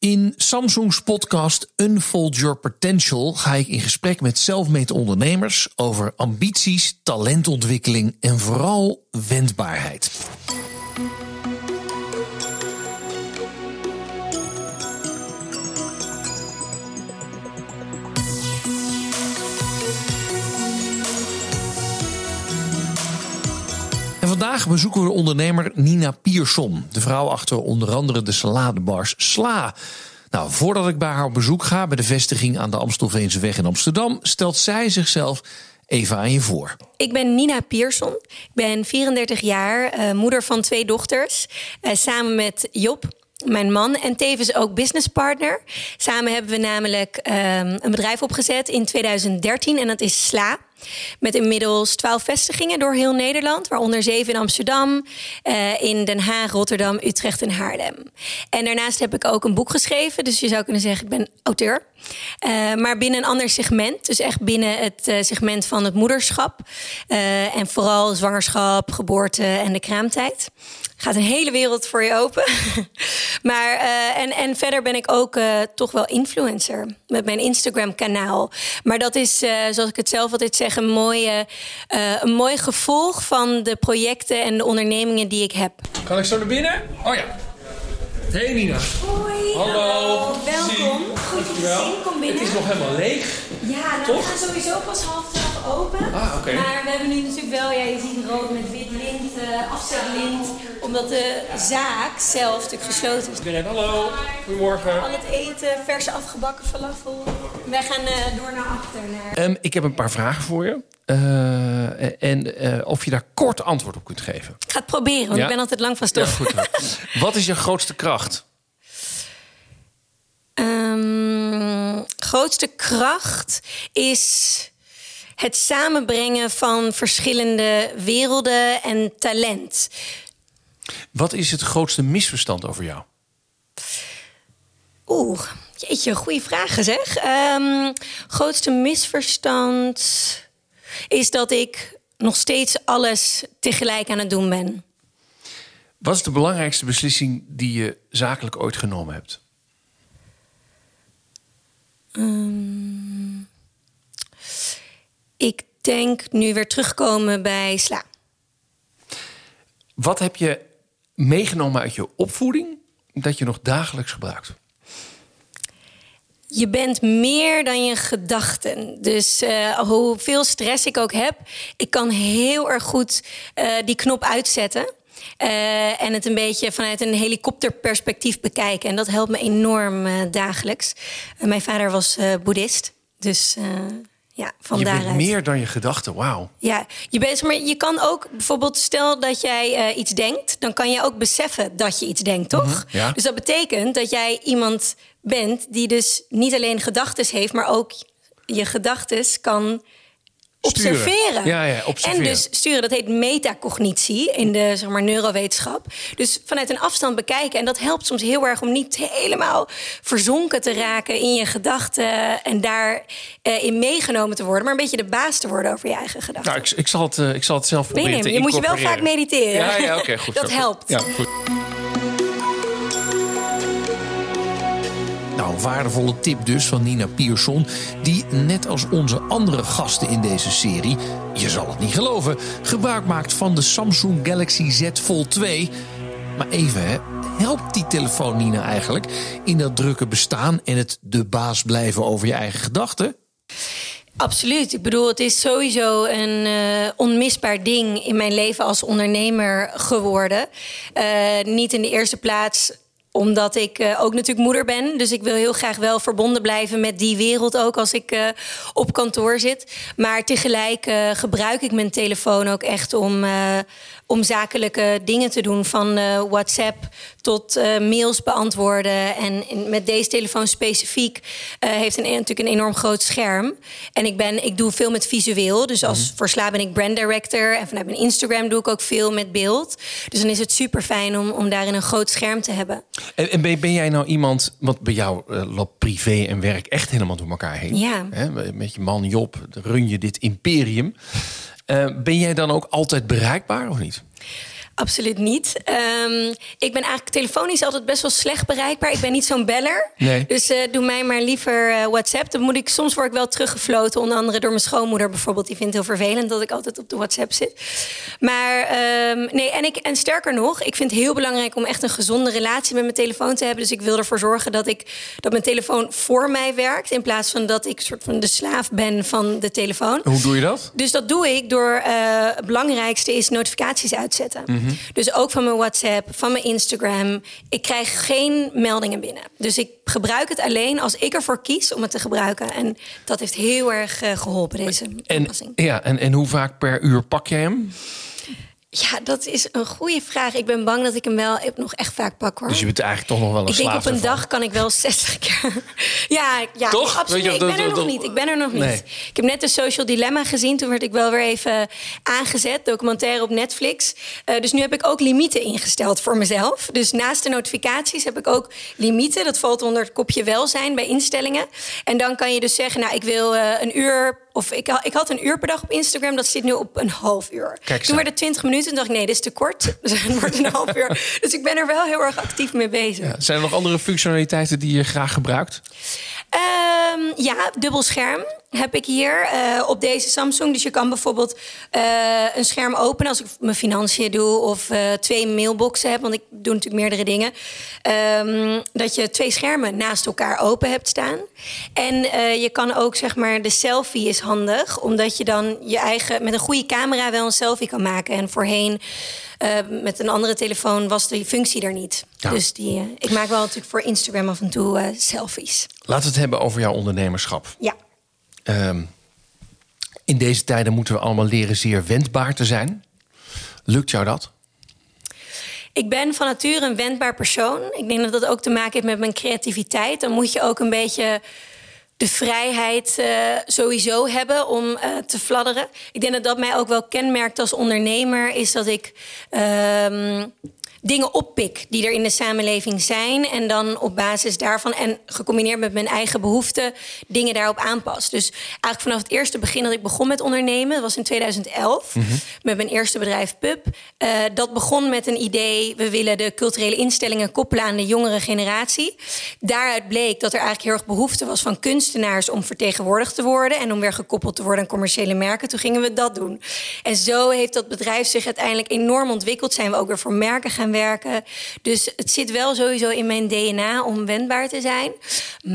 In Samsung's podcast Unfold Your Potential ga ik in gesprek met zelfmade ondernemers over ambities, talentontwikkeling en vooral wendbaarheid. Vandaag bezoeken we de ondernemer Nina Pierson, de vrouw achter onder andere de saladebars Sla. Nou, voordat ik bij haar op bezoek ga bij de vestiging aan de Amstelveense weg in Amsterdam, stelt zij zichzelf even aan je voor. Ik ben Nina Pierson. Ik ben 34 jaar, uh, moeder van twee dochters. Uh, samen met Job, mijn man en tevens ook businesspartner. Samen hebben we namelijk uh, een bedrijf opgezet in 2013 en dat is Sla. Met inmiddels twaalf vestigingen door heel Nederland, waaronder zeven in Amsterdam, uh, in Den Haag, Rotterdam, Utrecht en Haarlem. En daarnaast heb ik ook een boek geschreven, dus je zou kunnen zeggen ik ben auteur. Uh, maar binnen een ander segment, dus echt binnen het uh, segment van het moederschap. en vooral zwangerschap, geboorte en de kraamtijd gaat een hele wereld voor je open. maar en, en verder ben ik ook toch wel influencer met mijn Instagram kanaal. Maar dat is, zoals ik het zelf altijd zeg, een, mooie, een mooi gevolg van de projecten en de ondernemingen die ik heb. Kan ik zo naar binnen? Oh ja. Hey Nina. Hoi. Hallo. Welkom. Goed zien. Kom binnen. Het is nog helemaal leeg. Ja, nou, we gaan sowieso pas half twaalf open. Ah. Okay. Maar we hebben nu natuurlijk wel, ja, je ziet rood met wit lint, uh, afzetlint. Omdat de zaak zelf natuurlijk gesloten is. Iedereen, hallo. Goedemorgen. Al het eten, verse afgebakken falafel. Wij gaan uh, door naar achter. Naar... Um, ik heb een paar vragen voor je. Uh, en uh, of je daar kort antwoord op kunt geven. Ik ga het proberen, want Ja? ik ben altijd lang van stof. Ja, goed. Wat is je grootste kracht? Um, grootste kracht is het samenbrengen van verschillende werelden en talent. Wat is het grootste misverstand over jou? Oeh, jeetje, goede vragen zeg. Um, grootste misverstand is dat ik nog steeds alles tegelijk aan het doen ben. Wat is de belangrijkste beslissing die je zakelijk ooit genomen hebt? Um, ik denk nu weer terugkomen bij Sla. Wat heb je meegenomen uit je opvoeding dat je nog dagelijks gebruikt? Je bent meer dan je gedachten. Dus uh, hoeveel stress ik ook heb, ik kan heel erg goed uh, die knop uitzetten. Uh, en het een beetje vanuit een helikopterperspectief bekijken. En dat helpt me enorm dagelijks. Mijn vader was boeddhist. Dus ja, van je daaruit. bent meer dan je gedachten, wauw. Ja, je, bent, maar je kan ook bijvoorbeeld, stel dat jij iets denkt... dan kan je ook beseffen dat je iets denkt, toch? Mm -hmm, ja. Dus dat betekent dat jij iemand bent... die dus niet alleen gedachten heeft, maar ook je gedachten kan observeren. Ja, ja, observeren. En dus sturen, dat heet metacognitie in de zeg maar, neurowetenschap. Dus vanuit een afstand bekijken. En dat helpt soms heel erg om niet helemaal verzonken te raken in je gedachten. En daarin uh, meegenomen te worden. Maar een beetje de baas te worden over je eigen gedachten. Nou, ik, ik, zal, het, uh, ik zal het zelf proberen nee, nee, Je moet je wel vaak mediteren. Ja, ja oké, okay, goed. dat zo, helpt. Ja, goed. Nou, waardevolle tip dus van Nina Pierson, die net als onze andere gasten in deze serie, je zal het niet geloven, gebruik maakt van de Samsung Galaxy Z Fold 2. Maar even, hè, helpt die telefoon Nina eigenlijk in dat drukke bestaan en het de baas blijven over je eigen gedachten? Absoluut. Ik bedoel, het is sowieso een uh, onmisbaar ding in mijn leven als ondernemer geworden. Uh, niet in de eerste plaats omdat ik uh, ook natuurlijk moeder ben. Dus ik wil heel graag wel verbonden blijven met die wereld ook als ik uh, op kantoor zit. Maar tegelijk uh, gebruik ik mijn telefoon ook echt om, om zakelijke dingen te doen. Van WhatsApp tot mails beantwoorden. En in, met deze telefoon specifiek heeft een, natuurlijk een enorm groot scherm. En ik, ben, ik doe veel met visueel. Dus als mm-hmm. voor Sla ben ik brand director. En vanuit mijn Instagram doe ik ook veel met beeld. Dus dan is het super fijn om, om daarin een groot scherm te hebben. En, en ben, ben, jij nou iemand, want bij jou loopt privé en werk echt helemaal door elkaar heen. Ja. Hè? Met je man Job run je dit imperium. Uh, ben jij dan ook altijd bereikbaar of niet? Absoluut niet. Ehm, ik ben eigenlijk telefonisch altijd best wel slecht bereikbaar. Ik ben niet zo'n beller. Nee. Dus uh, doe mij maar liever uh, WhatsApp. Dan moet ik, soms word ik wel teruggefloten. Onder andere door mijn schoonmoeder bijvoorbeeld. Die vindt het heel vervelend dat ik altijd op de WhatsApp zit. Maar um, nee, en, ik, en sterker nog, ik vind het heel belangrijk om echt een gezonde relatie met mijn telefoon te hebben. Dus ik wil ervoor zorgen dat, ik, dat mijn telefoon voor mij werkt. In plaats van dat ik soort van de slaaf ben van de telefoon. Hoe doe je dat? Dus dat doe ik door uh, het belangrijkste is notificaties uitzetten. Mm -hmm. Dus ook van mijn WhatsApp, van mijn Instagram. Ik krijg geen meldingen binnen. Dus ik gebruik het alleen als ik ervoor kies om het te gebruiken. En dat heeft heel erg uh, geholpen, deze en, toepassing. Ja, en, en hoe vaak per uur pak jij hem? Ja, dat is een goede vraag. Ik ben bang dat ik hem wel nog echt vaak pak hoor. Dus je bent eigenlijk toch nog wel een Ik denk op een ervan. dag kan ik wel 60 keer. ja, ja Toch? absoluut. Je, ik dat- ben er dat- nog dat- niet. Ik ben er nog Nee. niet. Ik heb net de Social Dilemma gezien. Toen werd ik wel weer even aangezet. Documentaire op Netflix. Eh, dus nu heb ik ook limieten ingesteld voor mezelf. Dus naast de notificaties heb ik ook limieten. Dat valt onder het kopje welzijn bij instellingen. En dan kan je dus zeggen, nou, ik wil eh, een uur of ik, ik had een uur per dag op Instagram, dat zit nu op een half uur. Kijk Toen het 20 minuten. Toen dacht ik, nee, dit is te kort. Dus het wordt een half uur. Dus ik ben er wel heel erg actief mee bezig. Ja, Zijn er nog andere functionaliteiten die je graag gebruikt? Ehm, ja, dubbel scherm heb ik hier eh, op deze Samsung. Dus je kan bijvoorbeeld eh, een scherm openen als ik mijn financiën doe of eh, twee mailboxen heb, want ik doe natuurlijk meerdere dingen. Ehm, dat je twee schermen naast elkaar open hebt staan. En je kan ook zeg maar de selfie is handig, omdat je dan je eigen met een goede camera wel een selfie kan maken. En voorheen met een andere telefoon was die functie er niet. Ja. Dus die, eh, ik maak wel natuurlijk voor Instagram af en toe eh, selfies. Laten we het hebben over jouw ondernemerschap. Ja. Ehm, in deze tijden moeten we allemaal leren zeer wendbaar te zijn. Lukt jou dat? Ik ben van nature een wendbaar persoon. Ik denk dat dat ook te maken heeft met mijn creativiteit. Dan moet je ook een beetje de vrijheid eh, sowieso hebben om te fladderen. Ik denk dat dat mij ook wel kenmerkt als ondernemer, is dat ik. ehm, Dingen oppik die er in de samenleving zijn. En dan op basis daarvan en gecombineerd met mijn eigen behoeften dingen daarop aanpas. Dus eigenlijk vanaf het eerste begin dat ik begon met ondernemen, dat was in 2011, met mijn eerste bedrijf Pub. eh, dat begon met een idee: we willen de culturele instellingen koppelen aan de jongere generatie. Daaruit bleek dat er eigenlijk heel erg behoefte was van kunstenaars om vertegenwoordigd te worden en om weer gekoppeld te worden aan commerciële merken. Toen gingen we dat doen. En zo heeft dat bedrijf zich uiteindelijk enorm ontwikkeld. Zijn we ook weer voor merken gaan werken. Dus het zit wel sowieso in mijn DNA om wendbaar te zijn.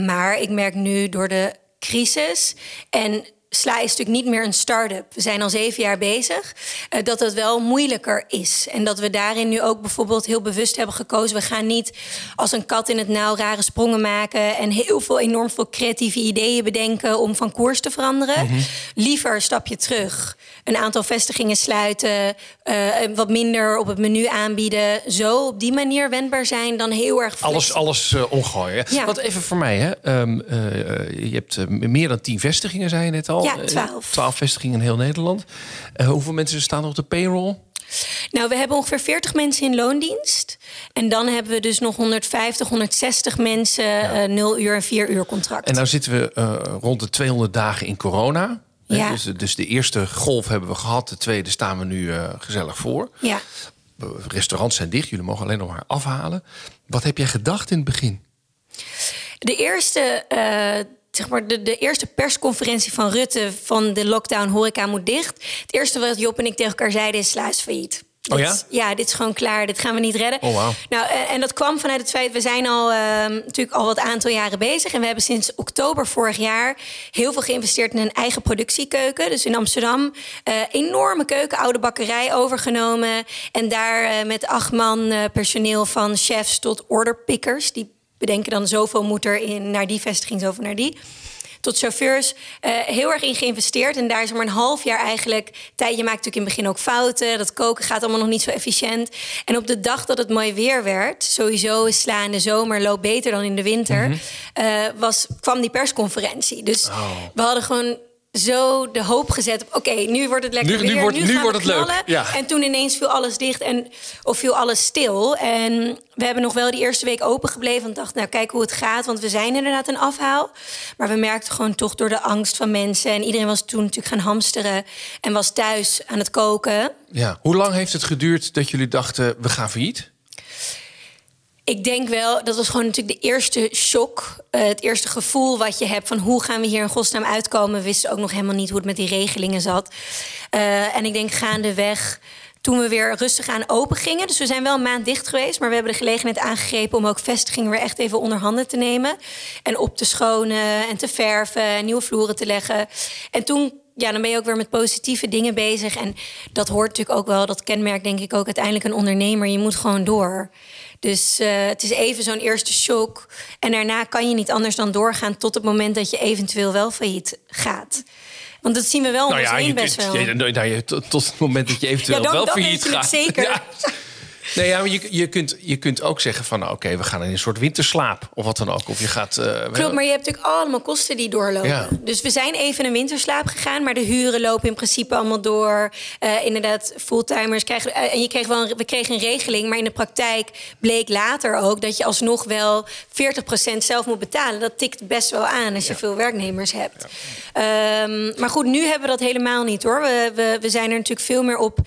Maar ik merk nu door de crisis en Sla is natuurlijk niet meer een start-up. We zijn al zeven jaar bezig. eh, dat het wel moeilijker is. En dat we daarin nu ook bijvoorbeeld heel bewust hebben gekozen. We gaan niet als een kat in het nauw rare sprongen maken. En heel veel, enorm veel creatieve ideeën bedenken om van koers te veranderen. Liever een stapje terug. Een aantal vestigingen sluiten. eh, wat minder op het menu aanbieden. Zo op die manier wendbaar zijn dan heel erg Alles, alles eh, omgooien. Ja. Want even voor mij, hè. Ehm, eh, je hebt meer dan tien vestigingen, zei je net al. Ja, 12. Twaalf vestigingen in heel Nederland. Hoeveel mensen staan er op de payroll? Nou, we hebben ongeveer 40 mensen in loondienst. En dan hebben we dus nog 150, 160 mensen, eh 0 uur en 4 uur contract. En nou zitten we rond de 200 dagen in corona. Ja. Dus, dus de eerste golf hebben we gehad. De tweede staan we nu eh, gezellig voor. Ja. Eh, Restaurants zijn dicht. Jullie mogen alleen nog maar afhalen. Wat heb jij gedacht in het begin? De eerste, eh, zeg maar de, de eerste persconferentie van Rutte van de lockdown horeca moet dicht. Het eerste wat Job en ik tegen elkaar zeiden is sluis failliet. Oh ja? ja, dit is gewoon klaar. Dit gaan we niet redden. Oh. Nou, en, en dat kwam vanuit het feit, we zijn al eh, natuurlijk al wat aantal jaren bezig. En we hebben sinds oktober vorig jaar heel veel geïnvesteerd in een eigen productiekeuken. Dus in Amsterdam, eh, enorme keuken, oude bakkerij overgenomen. En daar eh, met acht man eh, personeel van chefs tot orderpickers. Die bedenken dan zoveel moet er in naar die vestiging, zoveel naar die tot chauffeurs eh, heel erg in geïnvesteerd. En daar is maar een half jaar eigenlijk tijd. Je maakt natuurlijk in het begin ook fouten. Dat koken gaat allemaal nog niet zo efficiënt. En op de dag dat het mooi weer werd, sowieso is sla in de zomer loopt beter dan in de winter, eh, was, kwam die persconferentie. Dus we hadden gewoon zo de hoop gezet op... oké, nu wordt het lekker Nu- nu weer, wordt- nu wordt het leuk, ja. En toen ineens viel alles dicht en, of viel alles stil. En we hebben nog wel die eerste week open gebleven... want dacht, nou, kijk hoe het gaat, want we zijn inderdaad een afhaal. Maar we merkten gewoon toch door de angst van mensen... en iedereen was toen natuurlijk gaan hamsteren... en was thuis aan het koken... Ja. Hoe lang heeft het geduurd dat jullie dachten, we gaan failliet? Ik denk wel, dat was gewoon natuurlijk de eerste shock. eh, het eerste gevoel wat je hebt van hoe gaan we hier in godsnaam uitkomen. We wisten ook nog helemaal niet hoe het met die regelingen zat. Eh, en ik denk gaandeweg, toen we weer rustig aan open gingen. Dus we zijn wel een maand dicht geweest. Maar we hebben de gelegenheid aangegrepen om ook vestigingen weer echt even onder handen te nemen. En op te schonen en te verven en nieuwe vloeren te leggen. En toen ja, dan ben je ook weer met positieve dingen bezig. En dat hoort natuurlijk ook wel, dat kenmerkt denk ik ook uiteindelijk een ondernemer. Je moet gewoon door. Dus eh, het is even zo'n eerste shock. En daarna kan je niet anders dan doorgaan tot het moment dat je eventueel wel failliet gaat. Want dat zien we wel om ons heen je, best wel. je- nou, nou, je- tot, het moment dat je eventueel Ja, dan- wel dan failliet gaat. zeker. Ja. Nee, ja, maar je, je, kunt, je kunt ook zeggen van, nou, oké, we gaan in een soort winterslaap of wat dan ook. Of je gaat. eh, Klopt, maar je hebt natuurlijk allemaal kosten die doorlopen. Ja. Dus we zijn even een winterslaap gegaan, maar de huren lopen in principe allemaal door. Eh, inderdaad, fulltimers krijgen. eh, en je kreeg wel een, we kregen een regeling, maar in de praktijk bleek later ook dat je alsnog wel 40% zelf moet betalen. Dat tikt best wel aan als je veel werknemers hebt. Ehm, maar goed, nu hebben we dat helemaal niet hoor. We, we, we zijn er natuurlijk veel meer op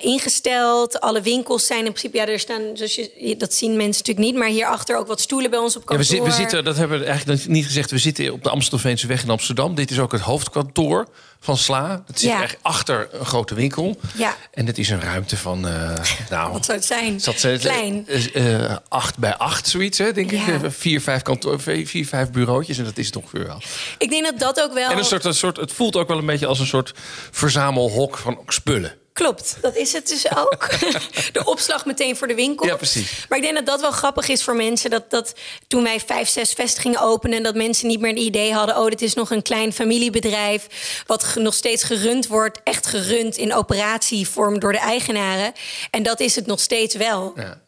ingesteld. Alle winkels zijn in principe, ja, er staan, zoals je, dat zien mensen natuurlijk niet, maar hierachter ook wat stoelen bij ons op Ja, kantoor. we, zi- we zitten, dat hebben we eigenlijk niet gezegd. We zitten op de Amstelveense weg in Amsterdam. Dit is ook het hoofdkantoor van Sla. Het zit Ja. echt achter een grote winkel. Ja. En het is een ruimte van, eh nou, Wat zou het zijn? Zat Klein. eh, eh, acht bij acht, zoiets, hè, denk Ja. ik. Vier, vijf, kantoor, vier, vier, vijf bureautjes. En dat is het ongeveer wel. Ik denk dat dat ook wel... En een soort, een soort, het voelt ook wel een beetje als een soort verzamelhok van spullen. Klopt, dat is het dus ook. de opslag meteen voor de winkel. Ja, precies. Maar ik denk dat dat wel grappig is voor mensen. Dat, dat toen wij vijf, zes vestigingen openen... dat mensen niet meer het idee hadden... oh, dit is nog een klein familiebedrijf... wat nog steeds gerund wordt. Echt gerund in operatievorm door de eigenaren. En dat is het nog steeds wel. Ja.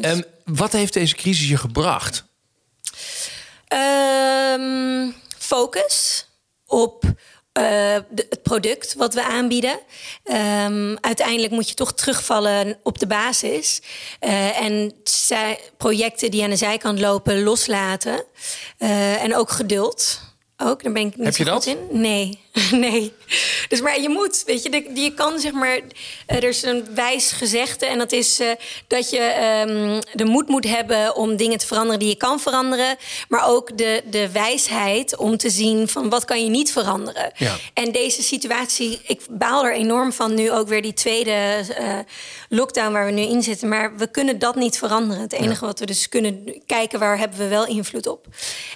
En wat heeft deze crisis je gebracht? Ehm, focus op eh, de- het product wat we aanbieden. Ehm, uiteindelijk moet je toch terugvallen op de basis. Eh, en zij, projecten die aan de zijkant lopen loslaten. Eh, en ook geduld. Ook, daar ben ik niet Heb je dat? in. Nee, nee. Dus maar je moet, weet je, de- je kan zeg maar, eh, er is een wijs gezegde en dat is eh, dat je ehm, de moed moet hebben om dingen te veranderen die je kan veranderen, maar ook de, de wijsheid om te zien van wat kan je niet veranderen. Ja. En deze situatie, ik baal er enorm van nu ook weer die tweede eh, lockdown waar we nu in zitten, maar we kunnen dat niet veranderen. Het enige wat we dus kunnen kijken waar hebben we wel invloed op.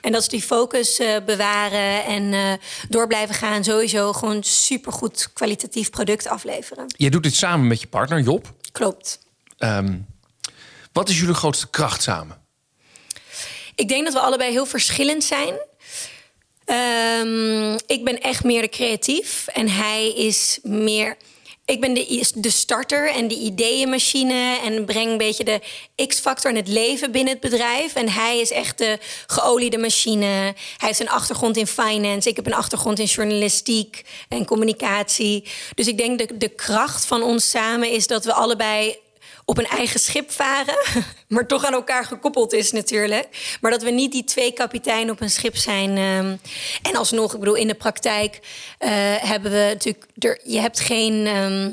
En dat is die focus bewaren en door blijven gaan. Sowieso gewoon supergoed kwalitatief product afleveren. Je doet dit samen met je partner, Job. Klopt. Ehm, wat is jullie grootste kracht samen? Ik denk dat we allebei heel verschillend zijn. Ehm, ik ben echt meer de creatief en hij is meer. Ik ben de, de starter en de ideeënmachine en breng een beetje de X-factor en het leven binnen het bedrijf. En hij is echt de geoliede machine. Hij heeft een achtergrond in finance. Ik heb een achtergrond in journalistiek en communicatie. Dus ik denk de, de kracht van ons samen is dat we allebei op een eigen schip varen, maar toch aan elkaar gekoppeld is natuurlijk. Maar dat we niet die twee kapiteinen op een schip zijn. ehm. en alsnog, ik bedoel, in de praktijk eh, hebben we natuurlijk... Er, je hebt geen ehm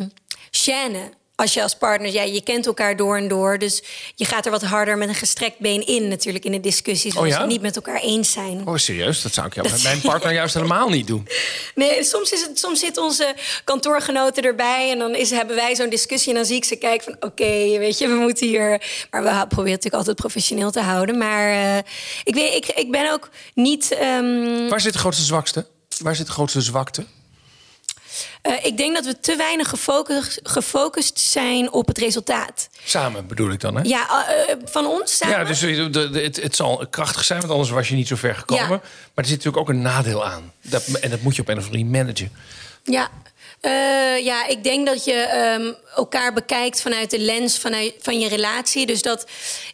chaîne als je als partner... Ja, je kent elkaar door en door, dus je gaat er wat harder met een gestrekt been in natuurlijk in de discussies... als Oh ja? we het niet met elkaar eens zijn. Oh, serieus? Dat zou ik jou met mijn partner juist helemaal niet doen. Nee, soms, is het, soms zitten onze kantoorgenoten erbij en dan is, hebben wij zo'n discussie en dan zie ik ze kijken van oké, weet je, we moeten hier. Maar we proberen natuurlijk altijd professioneel te houden. Maar eh, ik, weet, ik, ik ben ook niet. ehm, Waar zit de grootste zwakste? Waar zit de grootste zwakte? Eh, ik denk dat we te weinig gefocust, gefocust zijn op het resultaat. Samen bedoel ik dan, hè? Ja, eh, van ons samen. Ja, dus de, de- het, het zal krachtig zijn, want anders was je niet zo ver gekomen. Ja. Maar er zit natuurlijk ook een nadeel aan. Dat, en dat moet je op een of andere manier managen. Ja. Eh, ja, ik denk dat je ehm, elkaar bekijkt vanuit de lens vanuit, van je relatie. Dus dat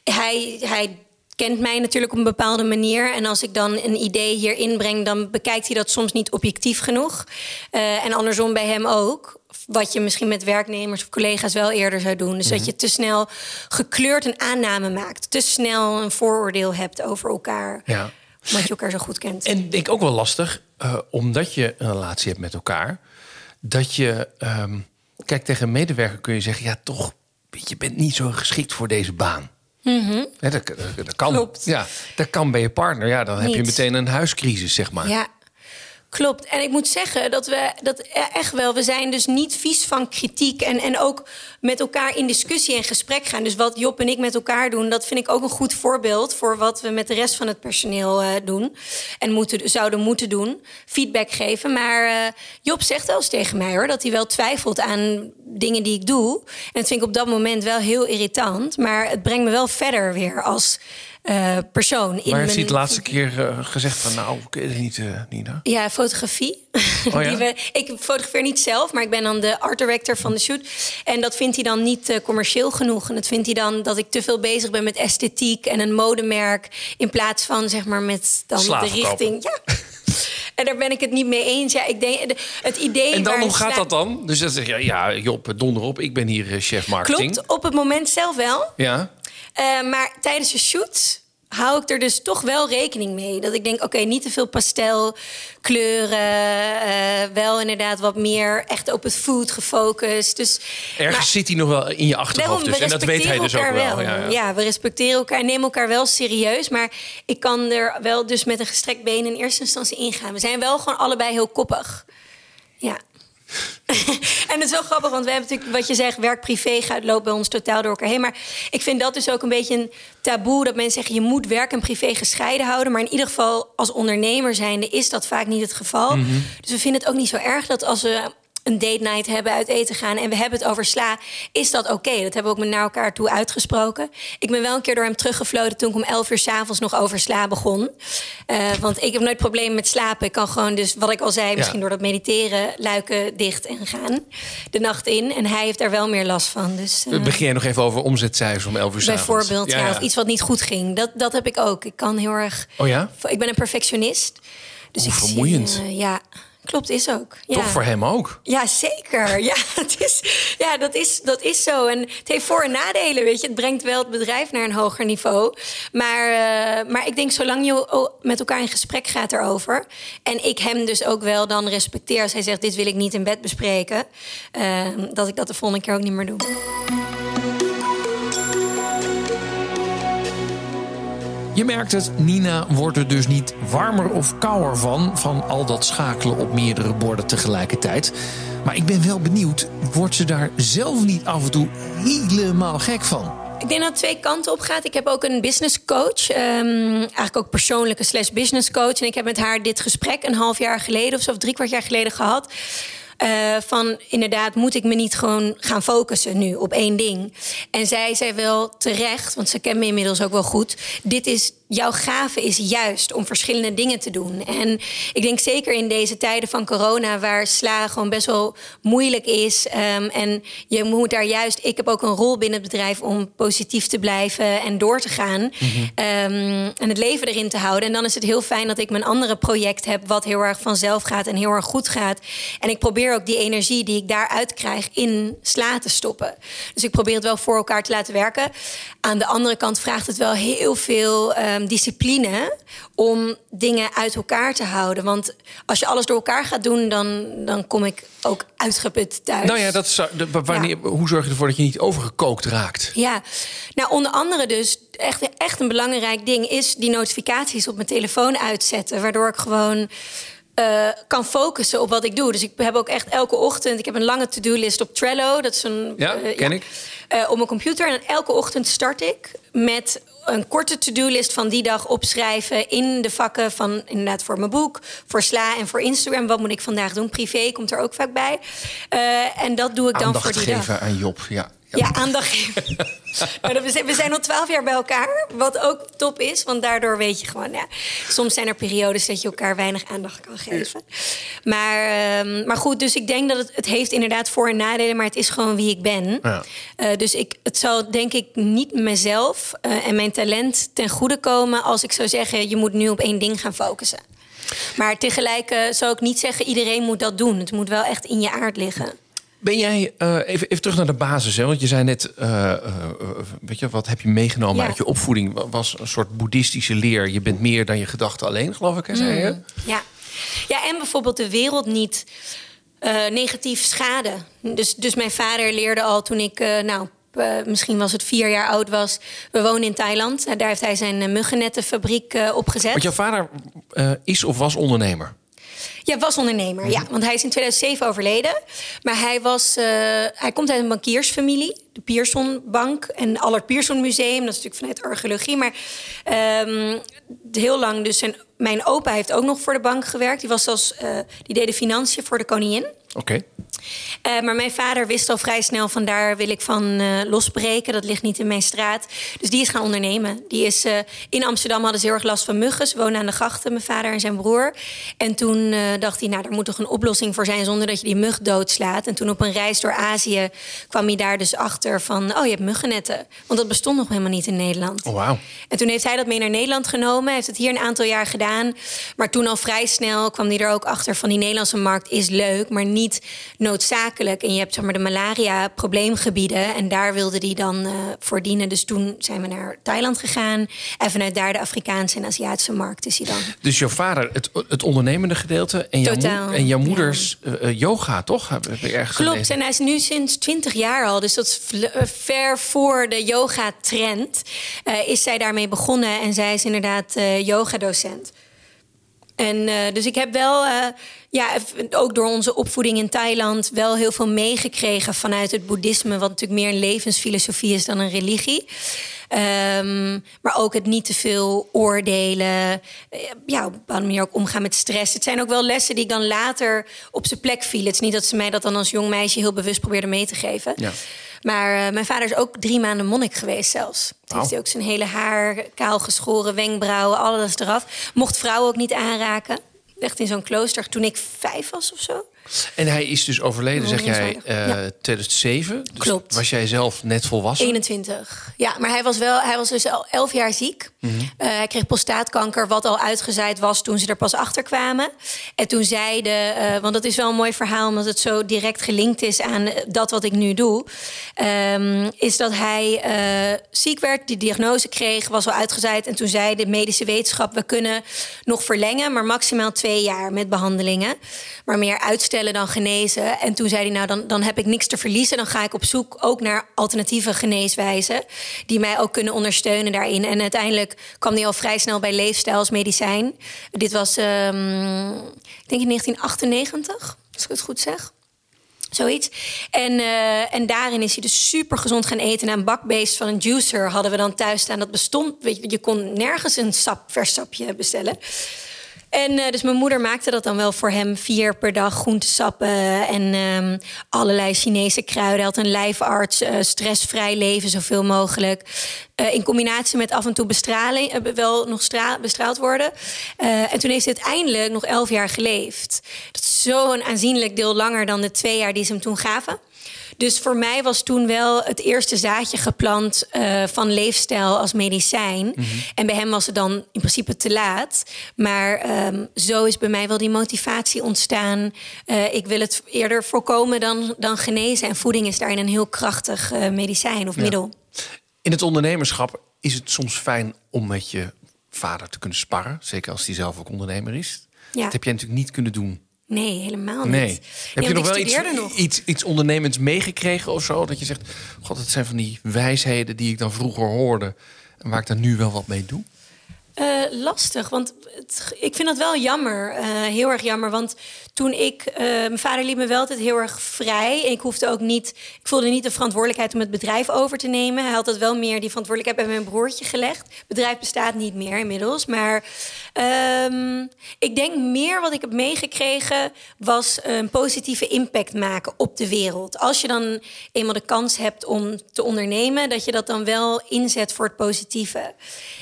hij, hij kent mij natuurlijk op een bepaalde manier. En als ik dan een idee hier inbreng, dan bekijkt hij dat soms niet objectief genoeg. Uh, en andersom bij hem ook. Wat je misschien met werknemers of collega's wel eerder zou doen. Dus dat je te snel gekleurd een aanname maakt. Te snel een vooroordeel hebt over elkaar. Ja. Omdat je elkaar zo goed kent. En denk ook wel lastig, uh, omdat je een relatie hebt met elkaar. Dat je, um, kijk, tegen een medewerker kun je zeggen: ja, toch, je bent niet zo geschikt voor deze baan. Mm Ja, dat, dat, dat kan. Klopt. Ja, dat kan bij je partner. Ja, dan heb je meteen een huiscrisis, zeg maar. Ja, klopt. En ik moet zeggen dat we dat e- echt wel, we zijn dus niet vies van kritiek en, en ook met elkaar in discussie en gesprek gaan. Dus wat Job en ik met elkaar doen, dat vind ik ook een goed voorbeeld voor wat we met de rest van het personeel eh, doen en moeten, zouden moeten doen. Feedback geven. Maar eh, Job zegt wel eens tegen mij hoor, dat hij wel twijfelt aan dingen die ik doe. En dat vind ik op dat moment wel heel irritant. Maar het brengt me wel verder weer als eh, persoon. in Maar heeft hij mijn- het laatste keer eh, gezegd van... nou, ik weet het niet, eh, Nina? Ja, fotografie. Oh ja? We, ik fotografeer niet zelf, maar ik ben dan de art director van de shoot. En dat vindt hij dan niet commercieel genoeg. En dat vindt hij dan dat ik te veel bezig ben met esthetiek en een modemerk. In plaats van zeg maar met dan de richting. Ja. En daar ben ik het niet mee eens. Ja, ik denk, de- het idee. En dan, hoe gaat dat dan? Dus dan zeg je, ja, Job, donder op. Ik ben hier chef marketing. Klopt, op het moment zelf wel. Ja, Eh, maar tijdens de shoot hou ik er dus toch wel rekening mee. Dat ik denk, oké, niet te veel pastelkleuren. eh wel inderdaad wat meer echt op het food gefocust. Dus, ergens maar zit hij nog wel in je achterhoofd. Dus. we En dat weet hij dus ook respecteren wel. elkaar Ja, ja. Ja, we respecteren elkaar, nemen elkaar wel serieus. Maar ik kan er wel dus met een gestrekt been in eerste instantie ingaan. We zijn wel gewoon allebei heel koppig. En het is wel grappig, want we hebben natuurlijk wat je zegt, werk-privé gaat loopt bij ons totaal door elkaar heen. Maar ik vind dat dus ook een beetje een taboe dat mensen zeggen je moet werk en privé gescheiden houden. Maar in ieder geval als ondernemer zijnde is dat vaak niet het geval. Dus we vinden het ook niet zo erg dat als we een date night hebben, uit eten gaan en we hebben het over sla, is dat oké. Dat hebben we ook met naar elkaar toe uitgesproken. Ik ben wel een keer door hem teruggefloten toen ik om 11 uur s'avonds nog over sla begon. Eh, want ik heb nooit problemen met slapen. Ik kan gewoon dus, wat ik al zei, misschien door dat mediteren, luiken dicht en gaan de nacht in. En hij heeft daar wel meer last van. Dus, eh, Begin jij nog even over omzetcijfers om 11 uur s'avonds? bijvoorbeeld, ja, of iets wat niet goed ging. Dat, dat heb ik ook. Ik kan heel erg. Oh ja? Ik ben een perfectionist. Dus Hoe ik zie, vermoeiend. eh, ja, klopt, is ook. Ja. Toch voor hem ook? Ja, zeker. Ja, het is, ja dat, is, dat is zo. En het heeft voor- en nadelen, weet je. Het brengt wel het bedrijf naar een hoger niveau. Maar, eh, maar ik denk, zolang je met elkaar in gesprek gaat erover... en ik hem dus ook wel dan respecteer als hij zegt... dit wil ik niet in bed bespreken... eh, dat ik dat de volgende keer ook niet meer doe. Je merkt het, Nina wordt er dus niet warmer of kouder van... van al dat schakelen op meerdere borden tegelijkertijd. Maar ik ben wel benieuwd, wordt ze daar zelf niet af en toe helemaal gek van? Ik denk dat het twee kanten op gaat. Ik heb ook een business coach. ehm, eigenlijk ook persoonlijke slash business coach. En ik heb met haar dit gesprek een half jaar geleden of zo, of drie kwart jaar geleden gehad. Eh, van inderdaad, moet ik me niet gewoon gaan focussen nu op één ding? En zij zei wel terecht, want ze kent me inmiddels ook wel goed. Dit is jouw gave is juist om verschillende dingen te doen. En ik denk zeker in deze tijden van corona, waar sla gewoon best wel moeilijk is. ehm, en je moet daar juist. Ik heb ook een rol binnen het bedrijf om positief te blijven en door te gaan. Ehm, en het leven erin te houden. En dan is het heel fijn dat ik mijn andere project heb, wat heel erg vanzelf gaat en heel erg goed gaat. En ik probeer ook die energie die ik daaruit krijg in sla te stoppen. Dus ik probeer het wel voor elkaar te laten werken. Aan de andere kant vraagt het wel heel veel ehm, discipline om dingen uit elkaar te houden. Want als je alles door elkaar gaat doen, dan, dan kom ik ook uitgeput thuis. Nou ja, dat zou, de- wanneer, hoe zorg je ervoor dat je niet overgekookt raakt? Ja, nou onder andere dus echt, echt een belangrijk ding is die notificaties op mijn telefoon uitzetten, waardoor ik gewoon eh, kan focussen op wat ik doe. Dus ik heb ook echt elke ochtend, ik heb een lange to-do-list op Trello, dat is een Ja, eh, ken ik. eh, op mijn computer en elke ochtend start ik met een korte to-do-list van die dag opschrijven in de vakken van inderdaad voor mijn boek, voor Sla en voor Instagram. Wat moet ik vandaag doen? Privé komt er ook vaak bij. En dat doe ik dan voor die dag. geven aan Job, ja. Ja, aandacht geven. we, zijn, al twaalf jaar bij elkaar, wat ook top is. Want daardoor weet je gewoon, ja, soms zijn er periodes dat je elkaar weinig aandacht kan geven. Maar, ehm, maar goed, dus ik denk dat het, het heeft inderdaad voor- en nadelen, maar het is gewoon wie ik ben. Ja. Eh, dus ik, het zal denk ik niet mezelf eh, en mijn talent ten goede komen als ik zou zeggen, je moet nu op één ding gaan focussen. Maar tegelijk eh, zou ik niet zeggen, iedereen moet dat doen. Het moet wel echt in je aard liggen. Ben jij, eh, even, even terug naar de basis, hè? want je zei net, eh, eh, weet je, wat heb je meegenomen Ja. uit je opvoeding? Wa- Was een soort boeddhistische leer. Je bent meer dan je gedachten alleen, geloof ik, hè, zei je? Ja. ja, en bijvoorbeeld de wereld niet negatief schaden. Dus, dus mijn vader leerde al toen ik, nou, misschien was het vier jaar oud was. We wonen in Thailand. Eh, Daar heeft hij zijn muggennettenfabriek opgezet. Want jouw vader is of was ondernemer. Ja, was ondernemer. Ja, want hij is in 2007 overleden. Maar hij, was, eh, hij komt uit een bankiersfamilie. De Pierson Bank en Allard Pierson Museum. Dat is natuurlijk vanuit archeologie. Maar ehm, heel lang dus... Zijn, mijn opa heeft ook nog voor de bank gewerkt. Die, was zelfs, eh, die deed de financiën voor de koningin. Oké. Eh, maar mijn vader wist al vrij snel van daar wil ik van eh, losbreken. Dat ligt niet in mijn straat. Dus die is gaan ondernemen. Die is, eh, in Amsterdam hadden ze heel erg last van muggen. Ze aan de grachten, mijn vader en zijn broer. En toen dacht hij, nou, daar moet toch een oplossing voor zijn... zonder dat je die mug doodslaat. En toen op een reis door Azië kwam hij daar dus achter van... oh, je hebt muggennetten. Want dat bestond nog helemaal niet in Nederland. Oh, wauw. En toen heeft hij dat mee naar Nederland genomen. Hij heeft het hier een aantal jaar gedaan. Maar toen al vrij snel kwam hij er ook achter van die Nederlandse markt is leuk, maar niet noodzakelijk. En je hebt zeg maar de malaria probleemgebieden en daar wilde hij dan eh, voor dienen. Dus toen zijn we naar Thailand gegaan en vanuit daar de Afrikaanse en Aziatische markt is hij dan. Dus jouw vader, het, het ondernemende gedeelte en jouw, Totaal, en jouw moeders eh, eh, yoga, toch? Heb heb ik ergens Klopt, gelezen. en hij is nu sinds 20 jaar al, dus dat is ver voor de yoga-trend, is zij daarmee begonnen. En zij is inderdaad yogadocent. En eh, dus ik heb wel, eh, ja, ook door onze opvoeding in Thailand, wel heel veel meegekregen vanuit het boeddhisme, wat natuurlijk meer een levensfilosofie is dan een religie. Ehm, maar ook het niet te veel oordelen. Eh, Ja, op een bepaalde manier ook omgaan met stress. Het zijn ook wel lessen die ik dan later op zijn plek vielen. Het is niet dat ze mij dat dan als jong meisje heel bewust probeerden mee te geven. Ja. Maar eh, mijn vader is ook drie maanden monnik geweest zelfs. Toen heeft hij ook zijn hele haar kaal geschoren, wenkbrauwen, alles eraf. Mocht vrouwen ook niet aanraken. Echt in zo'n klooster toen ik vijf was of zo. En hij is dus overleden, zeg jij, Bewonderenswaardig. eh Ja. 2007. Dus Klopt. Was jij zelf net volwassen? 21. Ja, maar hij was wel, hij was dus al elf jaar ziek. Mhm. Eh, hij kreeg prostaatkanker, wat al uitgezaaid was toen ze er pas achter kwamen. En toen zeiden, eh, want dat is wel een mooi verhaal, omdat het zo direct gelinkt is aan dat wat ik nu doe. ehm, is dat hij ziek werd, die diagnose kreeg, was al uitgezaaid. En toen zei de medische wetenschap: we kunnen nog verlengen, maar maximaal twee jaar met behandelingen. Maar meer dan genezen. En toen zei hij: Nou, dan, dan heb ik niks te verliezen. Dan ga ik op zoek ook naar alternatieve geneeswijzen. die mij ook kunnen ondersteunen daarin. En uiteindelijk kwam hij al vrij snel bij leefstijl als medicijn. Dit was, ehm, ik denk in 1998, als ik het goed zeg. Zoiets. En, eh, en daarin is hij dus super gezond gaan eten. En een bakbeest van een juicer hadden we dan thuis staan. Dat bestond, weet je, je kon nergens een sap, vers sapje bestellen. En eh, dus mijn moeder maakte dat dan wel voor hem vier per dag groentesappen en ehm, allerlei Chinese kruiden. Had een lijfarts, eh, stressvrij leven zoveel mogelijk. Eh, in combinatie met af en toe bestraling, wel nog stra- bestraald worden. En toen heeft hij uiteindelijk nog elf jaar geleefd. Dat is zo'n aanzienlijk deel langer dan de twee jaar die ze hem toen gaven. Dus voor mij was toen wel het eerste zaadje geplant eh, van leefstijl als medicijn. En bij hem was het dan in principe te laat. Maar ehm, zo is bij mij wel die motivatie ontstaan. Eh, ik wil het eerder voorkomen dan, dan genezen. En voeding is daarin een heel krachtig eh, medicijn of middel. In het ondernemerschap is het soms fijn om met je vader te kunnen sparren. Zeker als hij zelf ook ondernemer is. Ja. Dat heb jij natuurlijk niet kunnen doen. Nee, helemaal niet. Nee. Heb je nog wel iets, nog. iets, iets ondernemends meegekregen of zo? Dat je zegt, god, het zijn van die wijsheden die ik dan vroeger hoorde... en waar ik dan nu wel wat mee doe? Uh, lastig, want ik vind dat wel jammer. Uh, heel erg jammer, want toen ik... Uh, mijn vader liet me wel altijd heel erg vrij. En ik hoefde ook niet... Ik voelde niet de verantwoordelijkheid om het bedrijf over te nemen. Hij had dat wel meer die verantwoordelijkheid bij mijn broertje gelegd. Het bedrijf bestaat niet meer inmiddels. Maar um, ik denk meer wat ik heb meegekregen... was een positieve impact maken op de wereld. Als je dan eenmaal de kans hebt om te ondernemen... dat je dat dan wel inzet voor het positieve.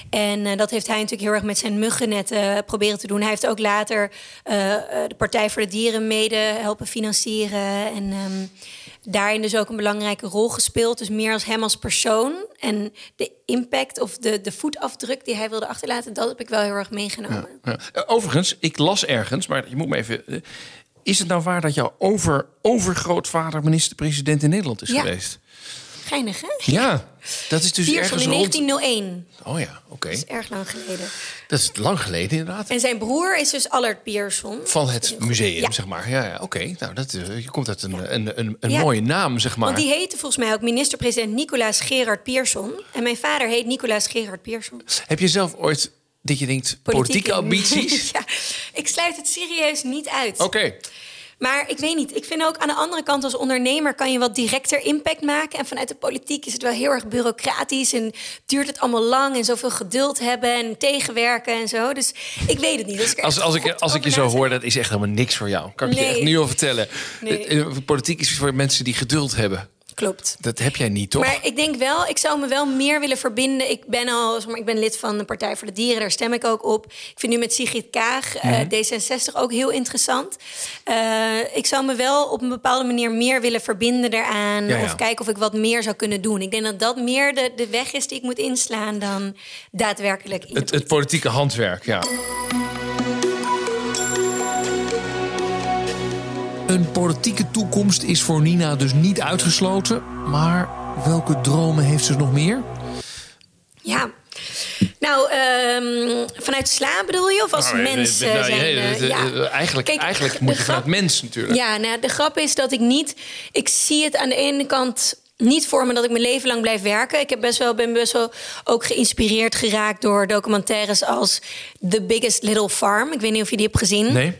En dat heeft hij natuurlijk heel erg met zijn muggennetten uh, proberen te doen. Hij heeft ook later uh, de Partij voor de Dieren mede helpen financieren. En um, daarin dus ook een belangrijke rol gespeeld. Dus meer als hem als persoon. En de impact of de, de voetafdruk die hij wilde achterlaten, dat heb ik wel heel erg meegenomen. Ja, ja. Overigens, ik las ergens, maar je moet me even. Is het nou waar dat jouw over, overgrootvader minister-president in Nederland is ja. geweest? Geinig, hè? Ja, dat is dus ergens in rond... 1901. Oh ja, oké. Dat is erg lang geleden. Dat is lang geleden inderdaad. En zijn broer is dus Allard Pierson. Van het museum, Ja. zeg maar. Ja, ja oké. Nou, dat, eh, je komt uit een, een, een, een mooie naam, zeg maar. Want die heette volgens mij ook minister-president Nicolaas Gerard Pierson. En mijn vader heet Nicolaas Gerard Pierson. Heb je zelf ooit dat je denkt, politieke ambities? ja, ik sluit het serieus niet uit. Oké. Maar ik weet niet. Ik vind ook aan de andere kant als ondernemer kan je wat directer impact maken. En vanuit de politiek is het wel heel erg bureaucratisch en duurt het allemaal lang en zoveel geduld hebben en tegenwerken en zo. Dus ik weet het niet. Dus ik Als, als, ik, als ik je zo hoor, dat is echt helemaal niks voor jou. Kan ik je echt nu al vertellen. Nee. Eh, eh, Politiek is voor mensen die geduld hebben. Klopt. Dat heb jij niet, toch? Maar ik denk wel, ik zou me wel meer willen verbinden. Ik ben al, zeg maar, ik ben lid van de Partij voor de Dieren, daar stem ik ook op. Ik vind nu met Sigrid Kaag, eh, Mhm. D66, ook heel interessant. Eh, ik zou me wel op een bepaalde manier meer willen verbinden daaraan. Ja, ja. Of kijken of ik wat meer zou kunnen doen. Ik denk dat dat meer de, de weg is die ik moet inslaan dan daadwerkelijk in het, het politieke handwerk, ja. Een politieke toekomst is voor Nina dus niet uitgesloten. Maar welke dromen heeft ze nog meer? Ja. Nou, ehm, vanuit sla bedoel je? Of als Nou, mens nou, zijn? ja. eh, Eigenlijk, Kijk, eigenlijk moet je grap- vanuit mens natuurlijk. Ja, nou, de grap is dat ik niet... Ik zie het aan de ene kant niet voor me dat ik mijn leven lang blijf werken. Ik heb best wel, ben best wel ook geïnspireerd geraakt door documentaires als The Biggest Little Farm. Ik weet niet of je die hebt gezien. Nee?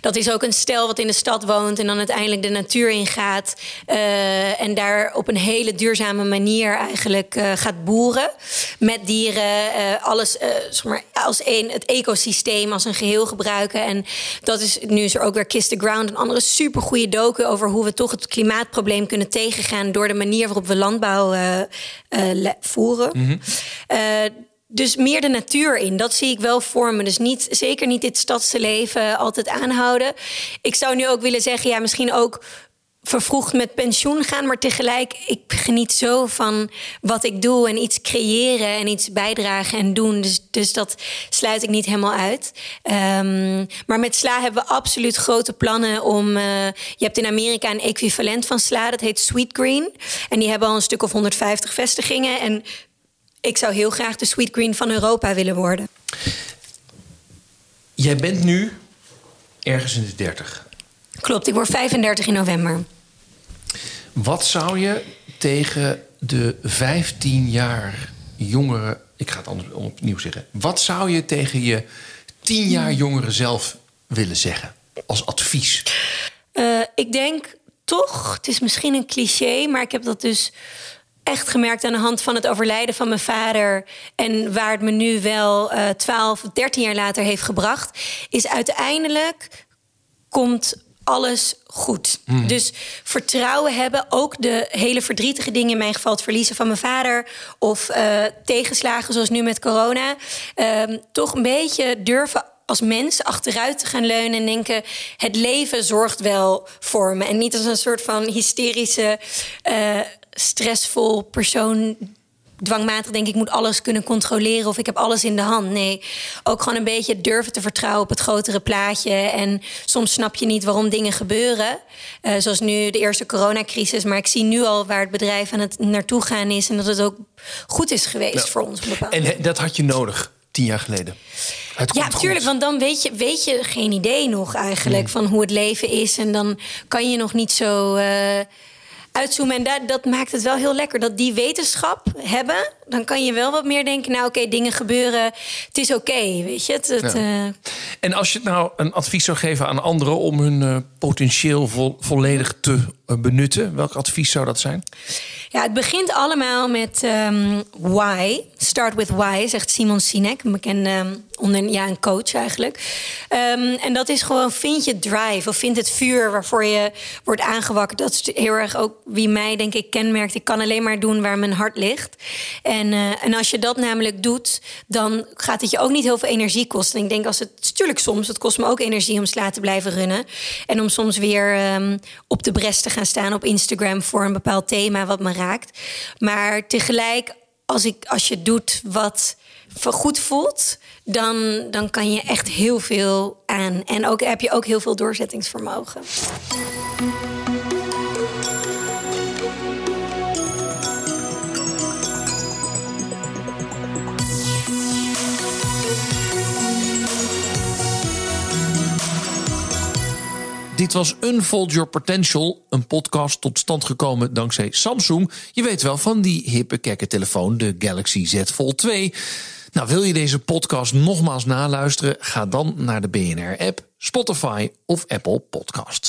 Dat is ook een stel wat in de stad woont en dan uiteindelijk de natuur ingaat. eh en daar op een hele duurzame manier eigenlijk eh, gaat boeren. Met dieren, eh, alles zeg maar, als één, het ecosysteem als een geheel gebruiken. En dat is, nu is er ook weer Kiss the Ground, een andere supergoeie docu over hoe we toch het klimaatprobleem kunnen tegengaan door de manier waarop we landbouw voeren. Eh, dus meer de natuur in, dat zie ik wel voor me. Dus niet, zeker niet dit stadse leven altijd aanhouden. Ik zou nu ook willen zeggen, ja, misschien ook vervroegd met pensioen gaan. Maar tegelijk, ik geniet zo van wat ik doe en iets creëren en iets bijdragen en doen. Dus, dus dat sluit ik niet helemaal uit. Ehm, maar met sla hebben we absoluut grote plannen om. eh, je hebt in Amerika een equivalent van sla, dat heet Sweet Green. En die hebben al een stuk of 150 vestigingen. En ik zou heel graag de Sweet Green van Europa willen worden. Jij bent nu ergens in de 30. Klopt, ik word 35 in november. Wat zou je tegen de 15 jaar jongere... Ik ga het anders opnieuw zeggen. Wat zou je tegen je 10 jaar jongere zelf willen zeggen? Als advies. Eh, ik denk toch, het is misschien een cliché, maar ik heb dat dus echt gemerkt aan de hand van het overlijden van mijn vader. En waar het me nu wel eh 12, 13 jaar later heeft gebracht, is uiteindelijk komt alles goed. Dus vertrouwen hebben, ook de hele verdrietige dingen, in mijn geval het verliezen van mijn vader of eh, tegenslagen zoals nu met corona, ehm, toch een beetje durven als mens achteruit te gaan leunen en denken: het leven zorgt wel voor me. En niet als een soort van hysterische, eh, stressvol persoon. Dwangmatig denk ik moet alles kunnen controleren of ik heb alles in de hand. Nee, ook gewoon een beetje durven te vertrouwen op het grotere plaatje. En soms snap je niet waarom dingen gebeuren. Eh, zoals nu de eerste coronacrisis. Maar ik zie nu al waar het bedrijf aan het naartoe gaan is. En dat het ook goed is geweest Ja. voor ons. bepaalde En dat had je nodig, tien jaar geleden. Ja, komt tuurlijk, goed. want dan weet je, weet je geen idee nog eigenlijk Nee. van hoe het leven is. En dan kan je nog niet zo eh, uitzoomen. En dat, dat maakt het wel heel lekker. Dat die wetenschap hebben, dan kan je wel wat meer denken... nou oké, dingen gebeuren, het is oké, weet je. Het, het, uh... En als je nou een advies zou geven aan anderen... om hun uh, potentieel vo volledig te uh, benutten, welk advies zou dat zijn? Ja, het begint allemaal met um, why. Start with why, zegt Simon Sinek, een bekende onder, ja, een coach eigenlijk. Um, en dat is gewoon, vind je drive of vind het vuur waarvoor je wordt aangewakkerd. Dat is heel erg ook wie mij, denk ik, kenmerkt. Ik kan alleen maar doen waar mijn hart ligt. En, uh, en als je dat namelijk doet, dan gaat het je ook niet heel veel energie kosten. En ik denk als het, natuurlijk soms, het kost me ook energie om sla te blijven runnen. En om soms weer um, op de bres te gaan staan op Instagram voor een bepaald thema wat me raakt. Maar tegelijk, als, ik, als je doet wat goed voelt, dan, dan kan je echt heel veel aan. En ook heb je ook heel veel doorzettingsvermogen. Dit was Unfold Your Potential, een podcast tot stand gekomen dankzij Samsung. Je weet wel van die hippe kekke telefoon, de Galaxy Z Fold 2. Nou, wil je deze podcast nogmaals naluisteren? Ga dan naar de BNR-app, Spotify of Apple Podcasts.